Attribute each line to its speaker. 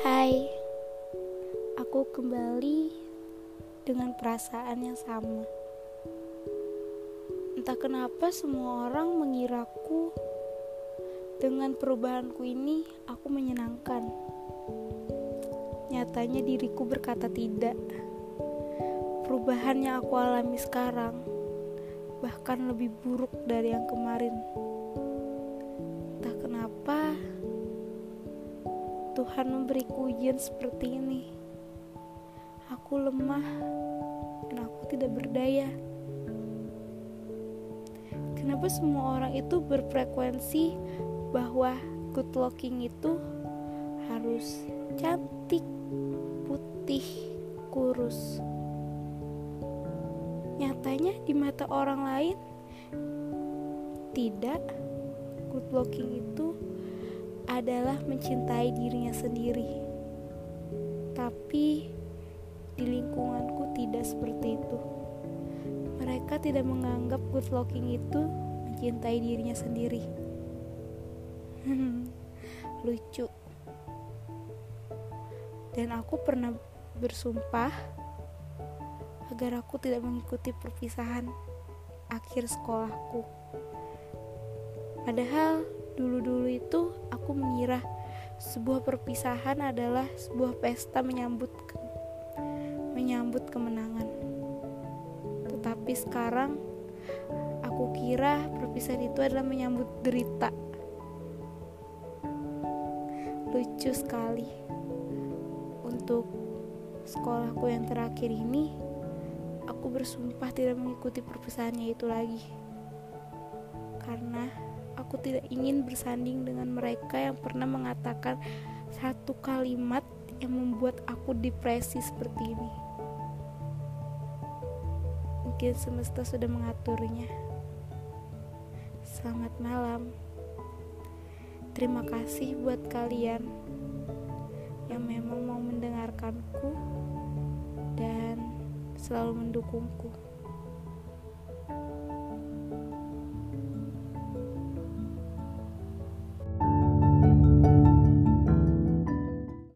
Speaker 1: Hai, aku kembali dengan perasaan yang sama. Entah kenapa semua orang mengiraku dengan perubahanku ini aku menyenangkan. Nyatanya diriku berkata tidak. Perubahan yang aku alami sekarang bahkan lebih buruk dari yang kemarin. Tuhan memberiku ujian seperti ini. Aku lemah dan aku tidak berdaya. Kenapa semua orang itu berfrekuensi bahwa good looking itu harus cantik, putih, kurus? Nyatanya di mata orang lain tidak good looking itu adalah mencintai dirinya sendiri. Tapi di lingkunganku tidak seperti itu. Mereka tidak menganggap good looking itu mencintai dirinya sendiri. Lucu. Dan aku pernah bersumpah agar aku tidak mengikuti perpisahan akhir sekolahku. Padahal Dulu-dulu itu aku mengira sebuah perpisahan adalah sebuah pesta menyambut menyambut kemenangan. Tetapi sekarang aku kira perpisahan itu adalah menyambut derita. Lucu sekali. Untuk sekolahku yang terakhir ini, aku bersumpah tidak mengikuti perpisahannya itu lagi. Karena aku tidak ingin bersanding dengan mereka yang pernah mengatakan satu kalimat yang membuat aku depresi seperti ini. Mungkin semesta sudah mengaturnya. Selamat malam. Terima kasih buat kalian yang memang mau mendengarkanku dan selalu mendukungku.